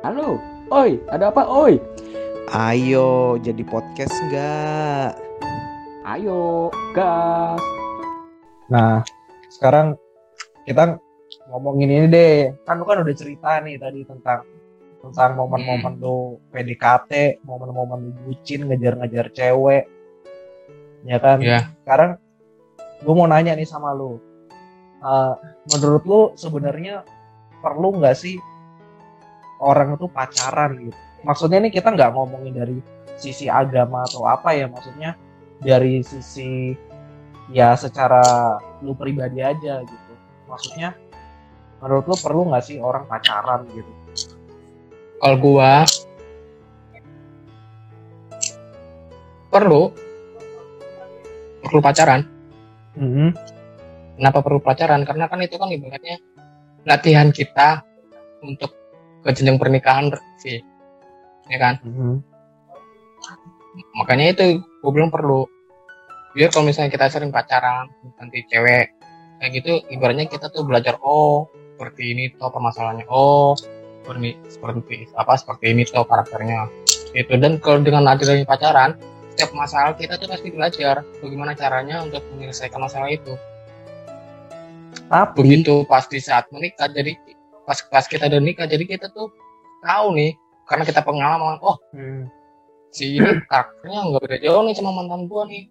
Halo, oi, ada apa oi? Ayo jadi podcast nggak? Ayo, gas. Nah, sekarang kita ngomongin ini deh. Kan lu kan udah cerita nih tadi tentang tentang momen-momen lu PDKT, momen-momen lu bucin ngejar-ngejar cewek. Ya kan? Iya. Sekarang gue mau nanya nih sama lu. Eh, menurut lu sebenarnya perlu nggak sih orang itu pacaran gitu? Maksudnya nih kita nggak ngomongin dari sisi agama atau apa ya, maksudnya dari sisi ya secara lu pribadi aja gitu. Maksudnya menurut lu perlu nggak sih orang pacaran gitu? Kalau gua perlu perlu pacaran. Mhm. Kenapa perlu pacaran? Karena kan itu kan ibaratnya latihan kita untuk ke jenjang pernikahan sih. Ya kan? Mhm. Makanya itu gue bilang perlu. Biar kalau misalnya kita sering pacaran, nanti cewek kayak gitu, ibaratnya kita tuh belajar oh seperti ini tuh permasalahannya. Oh seperti seperti apa seperti ini tuh karakternya. Itu dan kalau dengan adanya pacaran, setiap masalah kita tuh pasti belajar bagaimana caranya untuk menyelesaikan masalah itu. Tapi Begitu pas di saat menikah, jadi pas pas kita udah nikah, jadi kita tuh tahu nih karena kita pengalaman, oh Hmm. si ini karakternya nggak beda jauh nih sama mantan gua nih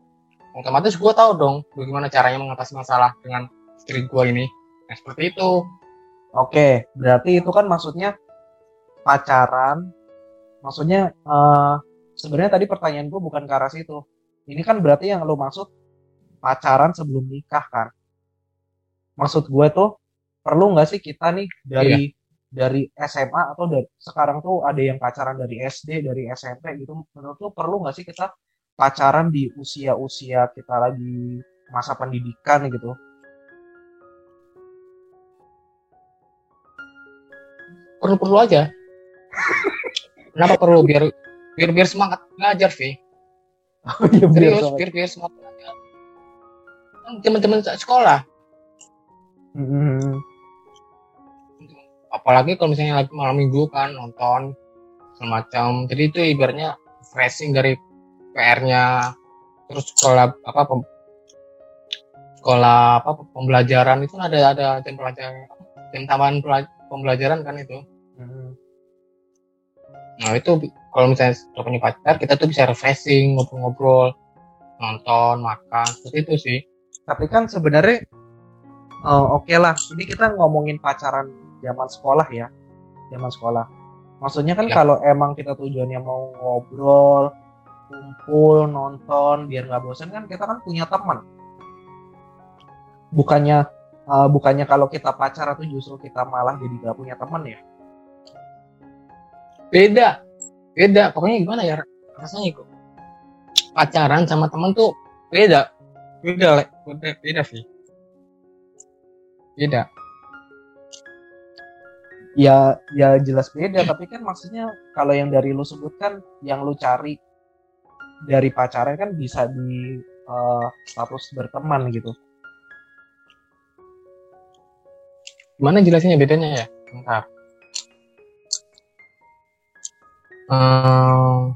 otomatis gua tahu dong bagaimana caranya mengatasi masalah dengan istri gua ini nah seperti itu Oke, berarti itu kan maksudnya pacaran. Maksudnya eh, sebenarnya tadi pertanyaan gue bukan ke arah situ. Ini kan berarti yang lo maksud pacaran sebelum nikah kan? Maksud gue tuh perlu nggak sih kita nih dari dari SMA atau dari sekarang tuh ada yang pacaran dari SD, dari SMP gitu. Menurut lo perlu nggak sih kita pacaran di usia-usia kita lagi masa pendidikan gitu? perlu perlu aja. Kenapa perlu? Biar biar biar semangat belajar sih Oh iya serius biar biar semangat kan teman-teman sekolah. Hmm. Apalagi kalau misalnya lagi malam minggu kan nonton semacam jadi itu ibaratnya refreshing dari PR-nya terus sekolah apa pem- sekolah apa pembelajaran itu ada ada jam pelajaran jam tambahan pembelajaran kan itu Hmm. nah itu kalau misalnya sudah punya pacar kita tuh bisa refreshing ngobrol-ngobrol nonton makan seperti itu sih Tapi kan sebenarnya eh, oke lah. Ini kita ngomongin pacaran zaman sekolah ya, zaman sekolah. Maksudnya kan Ya. kalau emang kita tujuannya mau ngobrol, kumpul, nonton, biar nggak bosan kan kita kan punya teman. Bukannya eh, bukannya kalau kita pacaran tuh justru kita malah jadi nggak punya teman ya? beda. Beda. Pokoknya gimana ya? Rasanya kok pacaran sama temen tuh beda. Beda beda beda sih. Beda Ya, ya jelas beda. Tapi kan maksudnya kalau yang dari lu sebutkan, yang lu cari dari pacarnya kan bisa di eh, status berteman gitu. gimana jelasinnya bedanya ya bentar Hmm,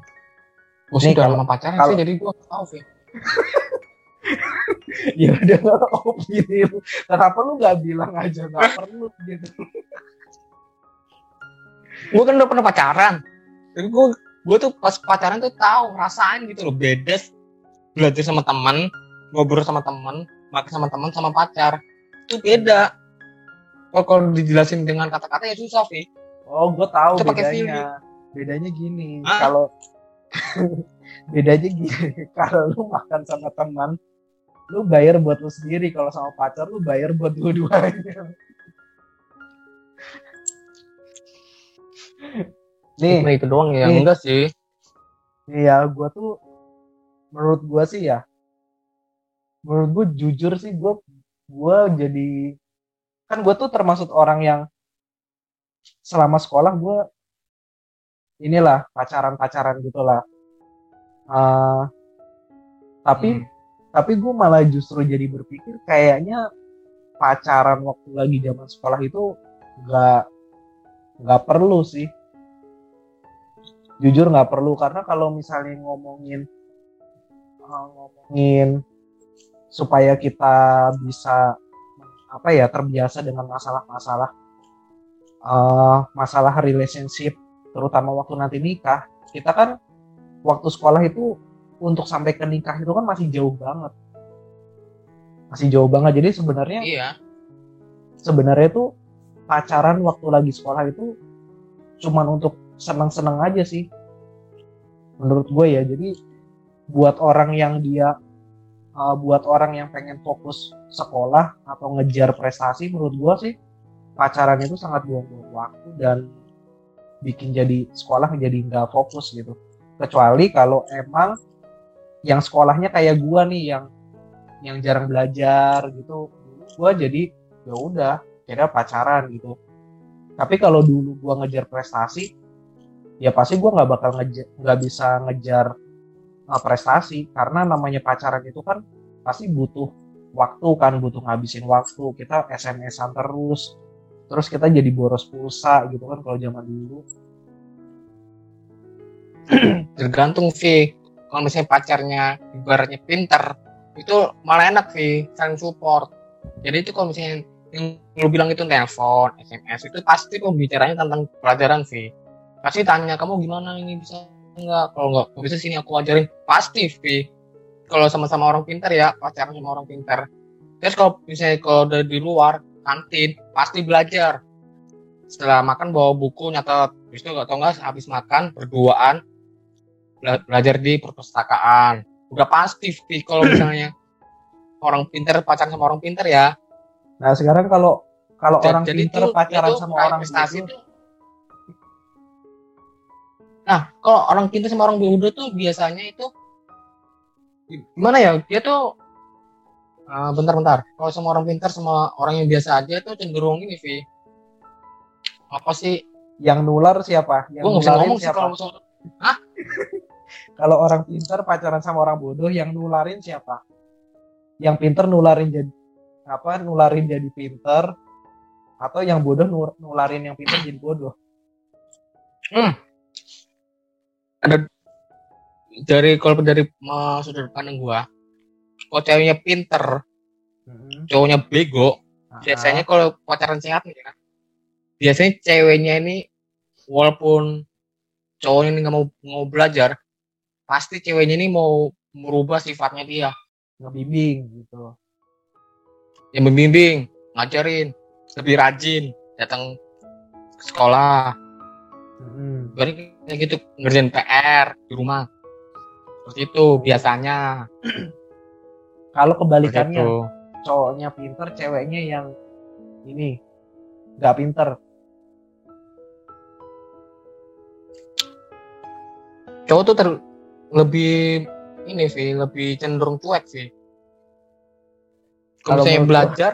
gue sih udah kalau- lama pacaran kalau- sih jadi gue gak tau sih ya udah opini lu. Kenapa lu nggak bilang aja nggak perlu gitu? gue kan udah pernah pacaran jadi gue gue tuh pas pacaran tuh tahu rasain gitu loh beda belajar sama teman ngobrol sama teman makan sama teman sama pacar itu beda kalau kalau dijelasin dengan kata-kata ya susah sih Oh, gue tahu Itu pakai bedanya. Bedanya gini, Hah? kalau bedanya gini, kalau lu makan sama teman, lu bayar buat lu sendiri. Kalau sama pacar lu bayar buat dua-duanya. Nih, Cuma itu doang ya nih. enggak sih Iya, gue tuh menurut gue sih ya, menurut gue jujur sih gue gue jadi kan gue tuh termasuk orang yang selama sekolah gue inilah pacaran-pacaran gitulah. Eh, tapi Hmm. tapi gue malah justru jadi berpikir kayaknya pacaran waktu lagi zaman sekolah itu nggak nggak perlu sih. Jujur nggak perlu karena kalau misalnya ngomongin uh, ngomongin supaya kita bisa apa ya terbiasa dengan masalah-masalah uh, masalah relationship terutama waktu nanti nikah kita kan waktu sekolah itu untuk sampai ke nikah itu kan masih jauh banget. Masih jauh banget. Jadi sebenarnya iya. sebenarnya tuh pacaran waktu lagi sekolah itu cuman untuk senang-senang aja sih. Menurut gue ya jadi buat orang yang dia uh, buat orang yang pengen fokus sekolah atau ngejar prestasi menurut gue sih pacaran itu sangat buang-buang waktu dan bikin jadi sekolah jadi nggak fokus gitu. Kecuali kalau emang yang sekolahnya kayak gue nih yang yang jarang belajar gitu gue jadi ya udah kira pacaran gitu. Tapi kalau dulu gue ngejar prestasi ya pasti gue nggak bakal ngejar nggak bisa ngejar uh, prestasi. Karena namanya pacaran itu kan pasti butuh waktu kan butuh ngabisin waktu. Kita SMS-an terus terus kita jadi boros pulsa gitu kan kalau zaman dulu. Tergantung Vi kalau misalnya pacarnya ibaratnya pinter itu malah enak Vi saling support. Jadi itu kalau misalnya yang lu bilang itu telepon SMS itu pasti pembicaranya tentang pelajaran Vi pasti tanya kamu gimana ini? Bisa enggak kalau enggak bisa sini aku ajarin. Pasti Vi kalau sama-sama orang pintar ya pacaran sama orang pintar. Terus kalau misalnya kalau dari di luar kantin pasti belajar. Setelah makan bawa buku nyatet. Habis itu atau enggak habis makan berduaan bela- belajar di perpustakaan. Udah pasti Vi kalau misalnya orang pintar pacaran sama orang pintar ya nah sekarang kalau kalau Ja- orang jadi pinter itu- pacaran itu sama orang prestasi itu nah kalau orang pintar sama orang bodoh tuh biasanya itu gimana ya? Dia tuh bentar-bentar kalau sama orang pintar sama orang yang biasa aja tuh cenderung ini Vi apa sih? Yang nular siapa? Yang gue nggak bisa ngomong sih siapa? kalau soal kalau orang pinter pacaran sama orang bodoh yang nularin siapa? Yang pinter nularin jadi apa nularin jadi pinter atau yang bodoh nularin yang pinter jadi bodoh? Dari kalau dari uh, sudut pandang gua kalau ceweknya pinter Hmm. cowoknya bego Ah, biasanya kalau pacaran sehat ya biasanya ceweknya ini walaupun cowoknya ini nggak mau mau belajar pasti ceweknya ini mau merubah sifatnya dia. Ngebimbing gitu yang membimbing ngajarin lebih rajin datang ke sekolah. Hmm. berarti kayak gitu ngerjain PR di rumah. Seperti itu biasanya. Kalau kebalikannya itu. cowoknya pinter ceweknya yang ini nggak pinter. Cowok tuh ter lebih ini sih lebih cenderung cuek sih Kalau misalnya belajar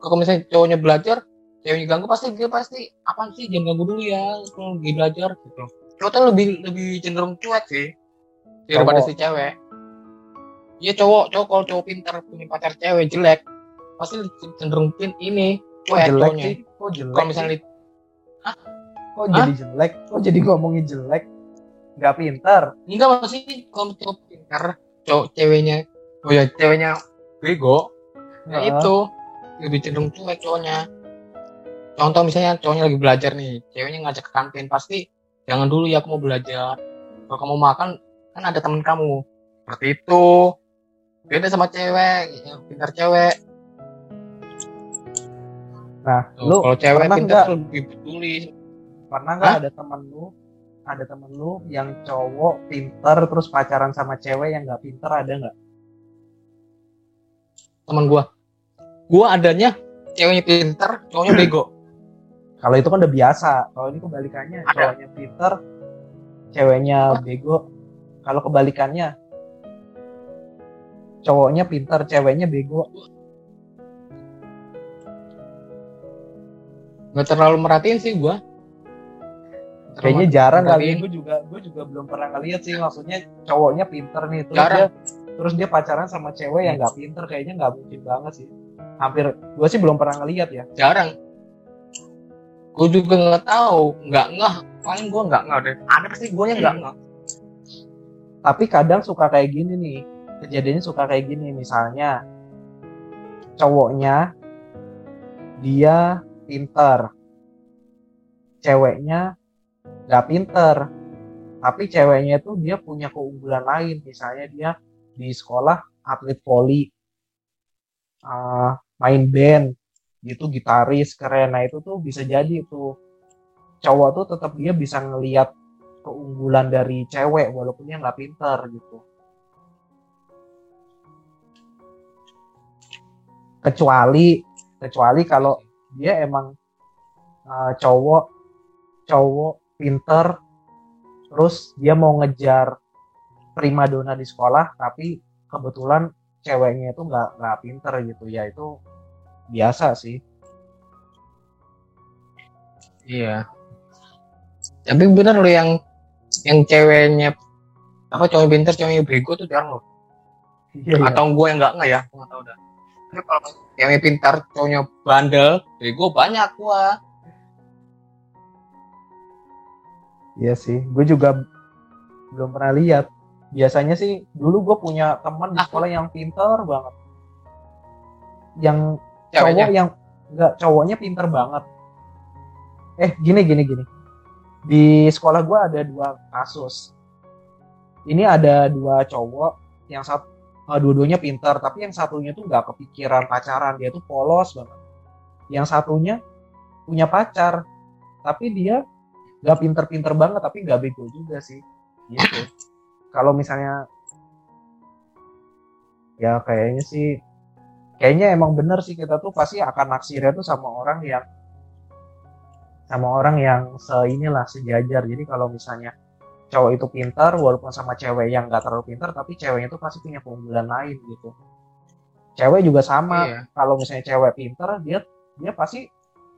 kalau misalnya cowoknya belajar ceweknya ganggu pasti dia pasti apa sih jangan ganggu dulu ya kalau lagi belajar gitu. Cowok tuh lebih lebih cenderung cuek sih daripada si cewek. Iya cowok cowok kalau cowok pintar punya pacar cewek jelek pasti cenderung pin ini cuek jelek cowoknya. sih? Kok jelek kalau misalnya sih? kok jadi jelek? Kok jadi ngomongin jelek? Nggak pinter Enggak masih kalau cowok pintar, cowok ceweknya, oh ya ceweknya bego, ya Heeh. itu lebih cenderung cuek cowoknya. Contoh misalnya cowoknya lagi belajar nih, ceweknya ngajak ke kantin pasti jangan dulu ya aku mau belajar. Kalau kamu makan kan ada temen kamu. Seperti itu. Beda sama cewek, yang pintar cewek. nah Tuh, lu kalau cewek pernah pintar tuh lebih peduli. pernah nggak ada temen lu ada temen lu yang cowok pinter terus pacaran sama cewek yang nggak pinter ada nggak Temen gua. Gua adanya ceweknya pintar, cowoknya bego. kalau itu kan udah biasa kalau ini kebalikannya Ada. cowoknya pinter ceweknya bego kalau kebalikannya cowoknya pinter ceweknya bego Gak terlalu merhatiin sih gua. Nggak kayaknya jarang kali merhatiin. gue juga gue juga belum pernah ngeliat sih maksudnya cowoknya pinter nih terus Jarang. dia terus dia pacaran sama cewek yang nggak pinter kayaknya nggak mungkin banget sih. Hampir gue sih belum pernah ngeliat ya. Jarang. Gue juga nggak tahu nggak nggak paling gue nggak nggak deh. Ada pasti gue nya nggak nggak tapi kadang suka kayak gini nih. Kejadiannya suka kayak gini. Misalnya cowoknya dia pinter. Ceweknya nggak pinter. Tapi ceweknya itu dia punya keunggulan lain. Misalnya dia di sekolah atlet voli uh, main band gitu gitaris keren. Nah itu tuh bisa jadi tuh. Cowok tuh tetap dia bisa ngelihat keunggulan dari cewek walaupun dia nggak pinter gitu. Kecuali kecuali kalau dia emang uh, cowok cowok pinter terus dia mau ngejar primadona di sekolah tapi kebetulan ceweknya itu nggak nggak pinter gitu. Ya itu biasa sih. Iya. Tapi bener lo yang yang ceweknya apa cowok pinter cowoknya bego tuh jarang loh. Iya, iya. atau gue yang nggak nggak ya? Gue nggak tahu dah. Tapi kalau yang pintar cowoknya bandel bego banyak gua. Iya sih, gue juga belum pernah lihat. Biasanya sih dulu gue punya teman di Ah. sekolah yang pinter banget. Yang cowok yang enggak cowoknya pinter banget. Eh gini gini gini. Di sekolah gue ada dua kasus. Ini ada dua cowok yang satu dua-duanya pinter, tapi yang satunya tuh nggak kepikiran pacaran, dia tuh polos banget. Yang satunya punya pacar, tapi dia nggak pinter-pinter banget, tapi nggak bego juga sih. Gitu. Kalau misalnya ya kayaknya sih kayaknya emang bener sih kita tuh pasti akan naksirnya tuh sama orang yang sama orang yang se inilah sejajar. Jadi kalau misalnya cowok itu pintar walaupun sama cewek yang nggak terlalu pintar tapi ceweknya tuh pasti punya keunggulan lain gitu. Cewek juga sama. Iya. kalau misalnya cewek pintar dia dia pasti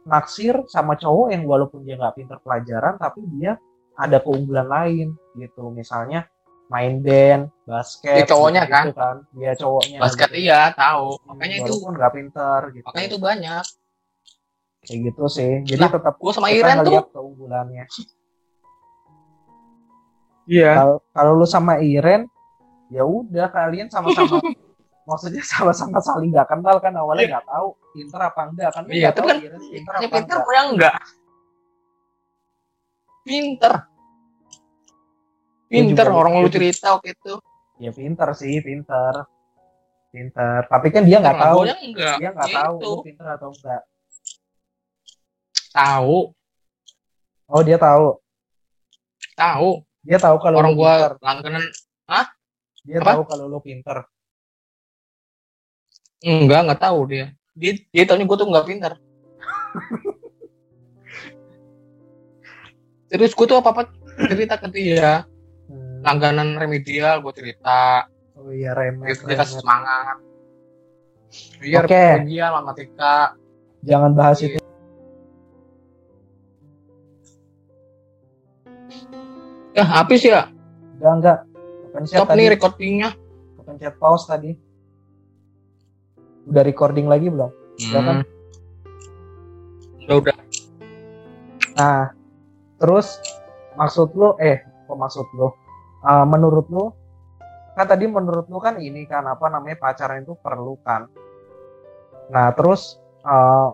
naksir sama cowok yang walaupun dia nggak pintar pelajaran tapi dia ada keunggulan lain gitu. Misalnya main band basket Dia cowoknya gitu kan? dia cowoknya. Basket gitu. iya tahu. Makanya itu walaupun nggak pintar gitu. makanya itu banyak. Kayak gitu sih. Jadi Lah, tetap gue sama kita Iren tuh keunggulannya. Iya. Kalau kalau lu sama Iren ya udah kalian sama-sama maksudnya sama-sama saling nggak kenal kan? Awalnya nggak tahu pinter apa enggak kan? Iya, nggak tapi kan pinter ya apa pinter enggak apa enggak pinter pinter juga orang lu gitu. cerita waktu itu. Ya pinter sih pinter. Pinter. Tapi kan dia nggak tahu. Enggak dia nggak Gitu. tahu lu pinter atau enggak tahu. Oh dia tahu. Tahu. Dia tahu kalau orang gua pinter. langganan. Dia apa? tahu kalau lu pinter. Enggak enggak tahu dia. Dia dia tahunya gue tuh enggak pinter. Terus gue tuh apa apa cerita ke dia. Langganan remedial gue cerita oh iya remet, dia kasih remet. semangat iya Oke. remedial matematika jangan bahas Iya. itu ya habis ya enggak enggak kepencet stop tadi nih recordingnya kepencet pause tadi udah recording lagi belum Udah kan? Hmm. udah udah Nah, terus maksud lu eh kok maksud lu? Eh, menurut lu kan tadi menurut lu kan ini kan apa namanya pacaran itu perlu kan? Nah, terus eh,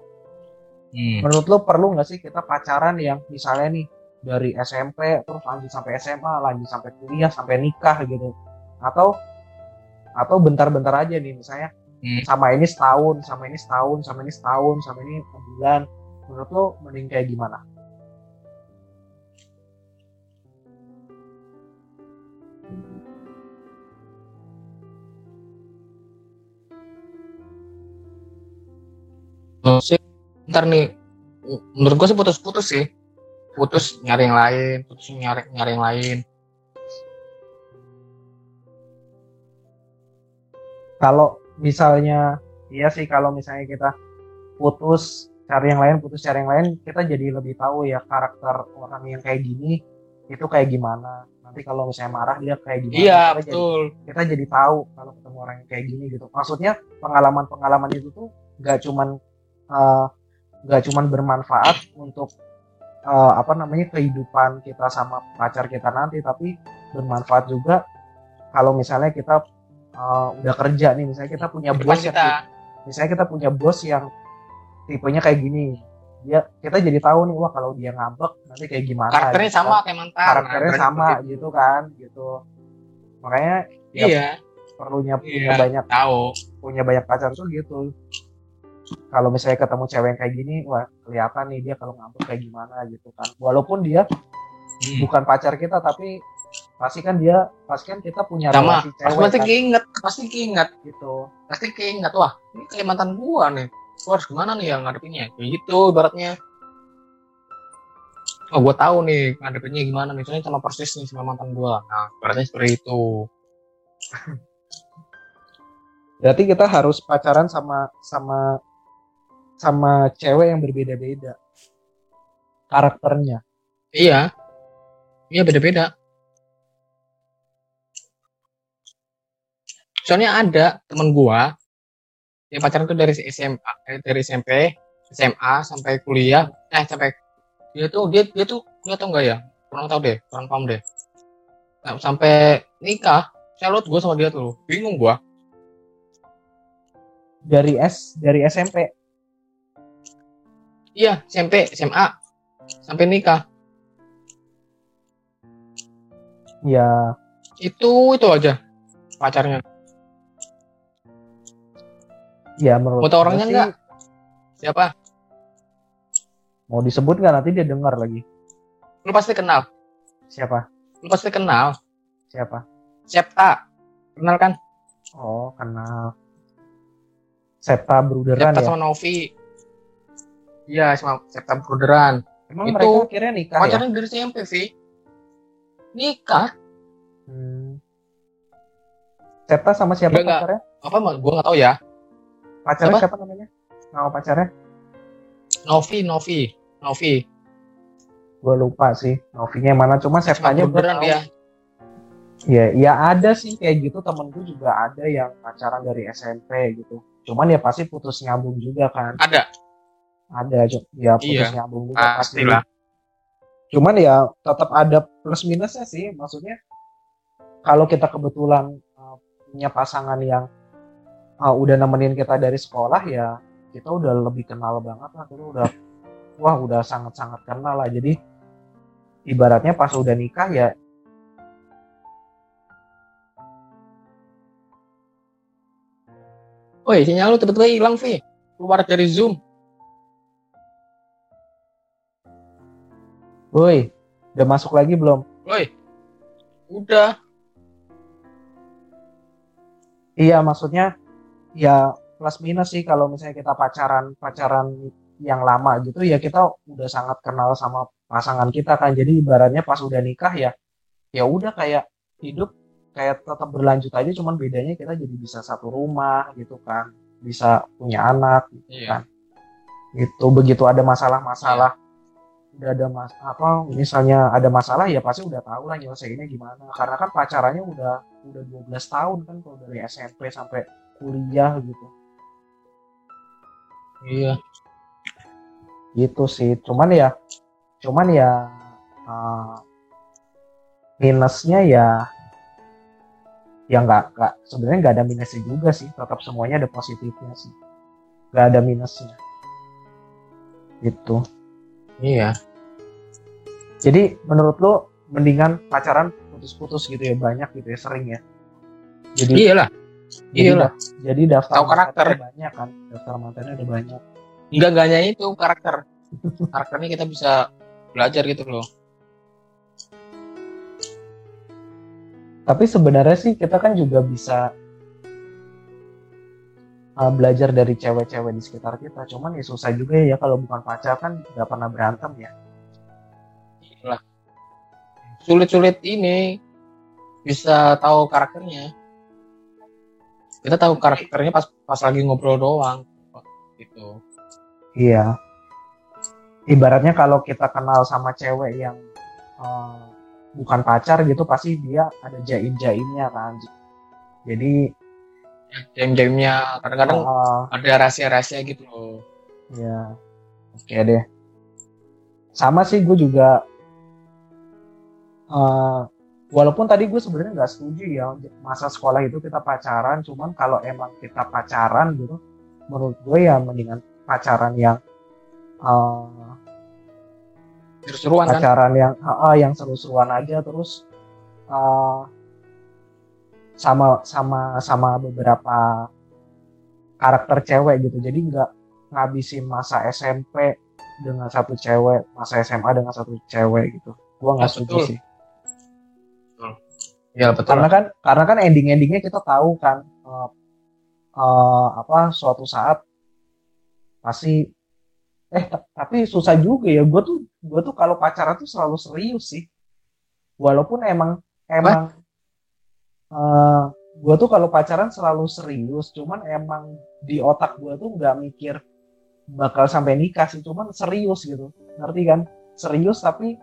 Hmm. menurut lu perlu nggak sih kita pacaran yang misalnya nih dari SMP terus lanjut sampai SMA, lanjut sampai kuliah, sampai nikah gitu? Atau atau bentar-bentar aja nih misalnya Hmm. sama ini setahun, sama ini setahun, sama ini setahun, sama ini. Menurut lu mending kayak gimana? Sih ntar nih menurut gue sih putus-putus sih. Putus nyari yang lain putus nyari nyari yang lain. Kalau misalnya iya sih kalau misalnya kita putus cari yang lain putus cari yang lain kita jadi lebih tahu ya karakter orang yang kayak gini itu kayak gimana. Nanti kalau misalnya marah dia kayak gimana. Iya kita jadi, betul. kita jadi tahu kalau ketemu orang yang kayak gini gitu. Maksudnya pengalaman pengalaman itu tuh nggak cuman eh, nggak cuman bermanfaat untuk eh, apa namanya kehidupan kita sama pacar kita nanti tapi bermanfaat juga kalau misalnya kita eh, udah kerja nih misalnya kita punya bos yang kita. misalnya kita punya bos yang tipenya kayak gini dia kita jadi tahu nih wah kalau dia ngambek nanti kayak gimana karakternya gitu sama kan. kayak mantan. Karakternya Nah, sama berarti- gitu kan gitu. Makanya ya, iya. perlunya punya Iya. banyak tahu. punya banyak pacar tuh gitu kalau misalnya ketemu cewek yang kayak gini wah kelihatan nih dia kalau ngambek kayak gimana gitu kan. Walaupun dia Hmm. bukan pacar kita tapi pasti kan dia pasti kan kita punya sama. relasi pasti cewek pasti kan, keinget pasti keinget gitu. Pasti keinget wah ini kayak mantan gua nih. Gua harus gimana nih yang ngadepinnya? Kayak gitu ibaratnya. Oh gua tahu nih ngadepinnya gimana misalnya sama persis nih sama mantan gua. Nah ibaratnya seperti itu. Berarti kita harus pacaran sama sama sama cewek yang berbeda-beda. Karakternya. Iya. Iya beda-beda. Soalnya ada temen gua yang pacaran tuh dari SMA eh, dari SMP SMA sampai kuliah. Eh sampai dia tuh dia dia tuh kuliah tau enggak ya? Kurang tahu deh kurang paham deh. Nah, sampai nikah salut gua sama dia tuh. Bingung gua. Dari S dari SMP iya SMP SMA sampai nikah. Ya. Itu itu aja pacarnya. Ya menurut gue orangnya sih, nggak? siapa? Mau disebut nggak? Nanti dia dengar lagi. Lu pasti kenal. Siapa? Lu pasti kenal. Siapa? Septa kenal kan? Oh kenal. Septa Bruderan Septa ya? sama Novi iya sama Septa Bruderan emang itu mereka akhirnya nikah ya? pacarnya dari SMP Vi nikah? Hmm. Septa sama siapa pacarnya? Apa mah gua nggak tahu ya. Pacarnya Siapa? siapa namanya? Nama pacarnya? Novi Novi. Novi. Gue lupa sih Novinya yang mana. Cuma Septanya gue tahu. dia. Ya ya ada sih kayak gitu. Temenku juga ada yang pacaran dari SMP gitu. Cuman ya pasti putus nyambung juga kan. Ada ada ya putus Iya, nyambung juga pasti pastilah. Cuman ya tetap ada plus minusnya sih. Maksudnya kalau kita kebetulan uh, punya pasangan yang uh, udah nemenin kita dari sekolah ya kita udah lebih kenal banget lah. Kita udah wah udah sangat-sangat kenal lah. Jadi ibaratnya pas udah nikah ya Woi, sinyal lu tiba-tiba hilang, Vi. Keluar dari Zoom. Woi udah masuk lagi belum Woi. Udah. iya maksudnya ya plus minus sih kalau misalnya kita pacaran pacaran yang lama gitu ya kita udah sangat kenal sama pasangan kita kan jadi ibaratnya pas udah nikah ya ya udah kayak hidup kayak tetap berlanjut aja cuman bedanya kita jadi bisa satu rumah gitu kan bisa punya anak Iya. gitu begitu ada masalah-masalah udah ada mas apa misalnya ada masalah ya pasti udah tahu lah nyelesainnya gimana. Karena kan pacarannya udah udah 12 tahun kan kalau dari SMP sampai kuliah gitu. Iya. gitu sih. Cuman ya cuman ya eh, minusnya ya ya nggak nggak sebenarnya nggak ada minusnya juga sih. Tetap semuanya ada positifnya sih. Nggak ada minusnya. Gitu Iya. jadi menurut lo mendingan pacaran putus-putus gitu ya banyak gitu ya sering ya jadi Iyalah. jadi, Iyalah. da- jadi daftar Tahu karakter. banyak kan daftar mantannya ada banyak Enggak enggaknya itu karakter. Karakternya kita bisa belajar gitu loh. tapi sebenarnya sih kita kan juga bisa uh, belajar dari cewek-cewek di sekitar kita cuman ya susah juga ya kalau bukan pacar kan nggak pernah berantem ya Iyalah. Sulit-sulit ini bisa tahu karakternya. Kita tahu karakternya pas pas lagi ngobrol doang. Gitu. iya ibaratnya kalau kita kenal sama cewek yang uh, bukan pacar gitu pasti dia ada jaim-jaimnya kan jadi Jam-jamnya kadang-kadang uh, ada rahasia-rahasia gitu loh. Ya, oke deh. sama sih gue juga eh, walaupun tadi gue sebenarnya nggak setuju ya masa sekolah itu kita pacaran cuman kalau emang kita pacaran gitu menurut gue ya mendingan pacaran yang eh, seru-seruan kan pacaran yang ah, ah, yang seru-seruan aja terus eh, sama sama sama beberapa karakter cewek gitu. Jadi nggak ngabisin masa SMP dengan satu cewek masa SMA dengan satu cewek gitu. Gua nggak Ya, setuju sih. Ya betul karena kan karena kan ending endingnya kita tahu kan eh, eh, apa suatu saat pasti eh ta- tapi susah juga ya. Gue tuh gue tuh kalau pacaran tuh selalu serius sih. Walaupun emang emang eh gue tuh kalau pacaran selalu serius cuman emang di otak gue tuh nggak mikir bakal sampai nikah sih cuman serius gitu ngerti kan serius tapi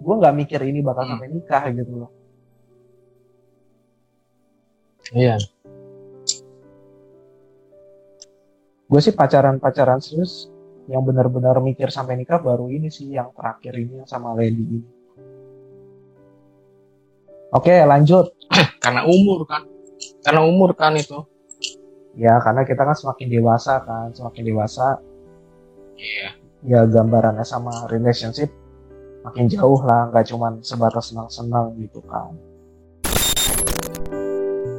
gue nggak mikir ini bakal Hmm. sampai nikah gitu loh iya gue sih pacaran-pacaran serius yang benar-benar mikir sampai nikah baru ini sih yang terakhir ini sama Lady ini. Oke lanjut. Karena umur kan. Karena umur kan itu. Ya karena kita kan semakin dewasa kan semakin dewasa. Iya. Ya gambarannya sama relationship makin jauh lah nggak cuman sebatas senang-senang gitu kan.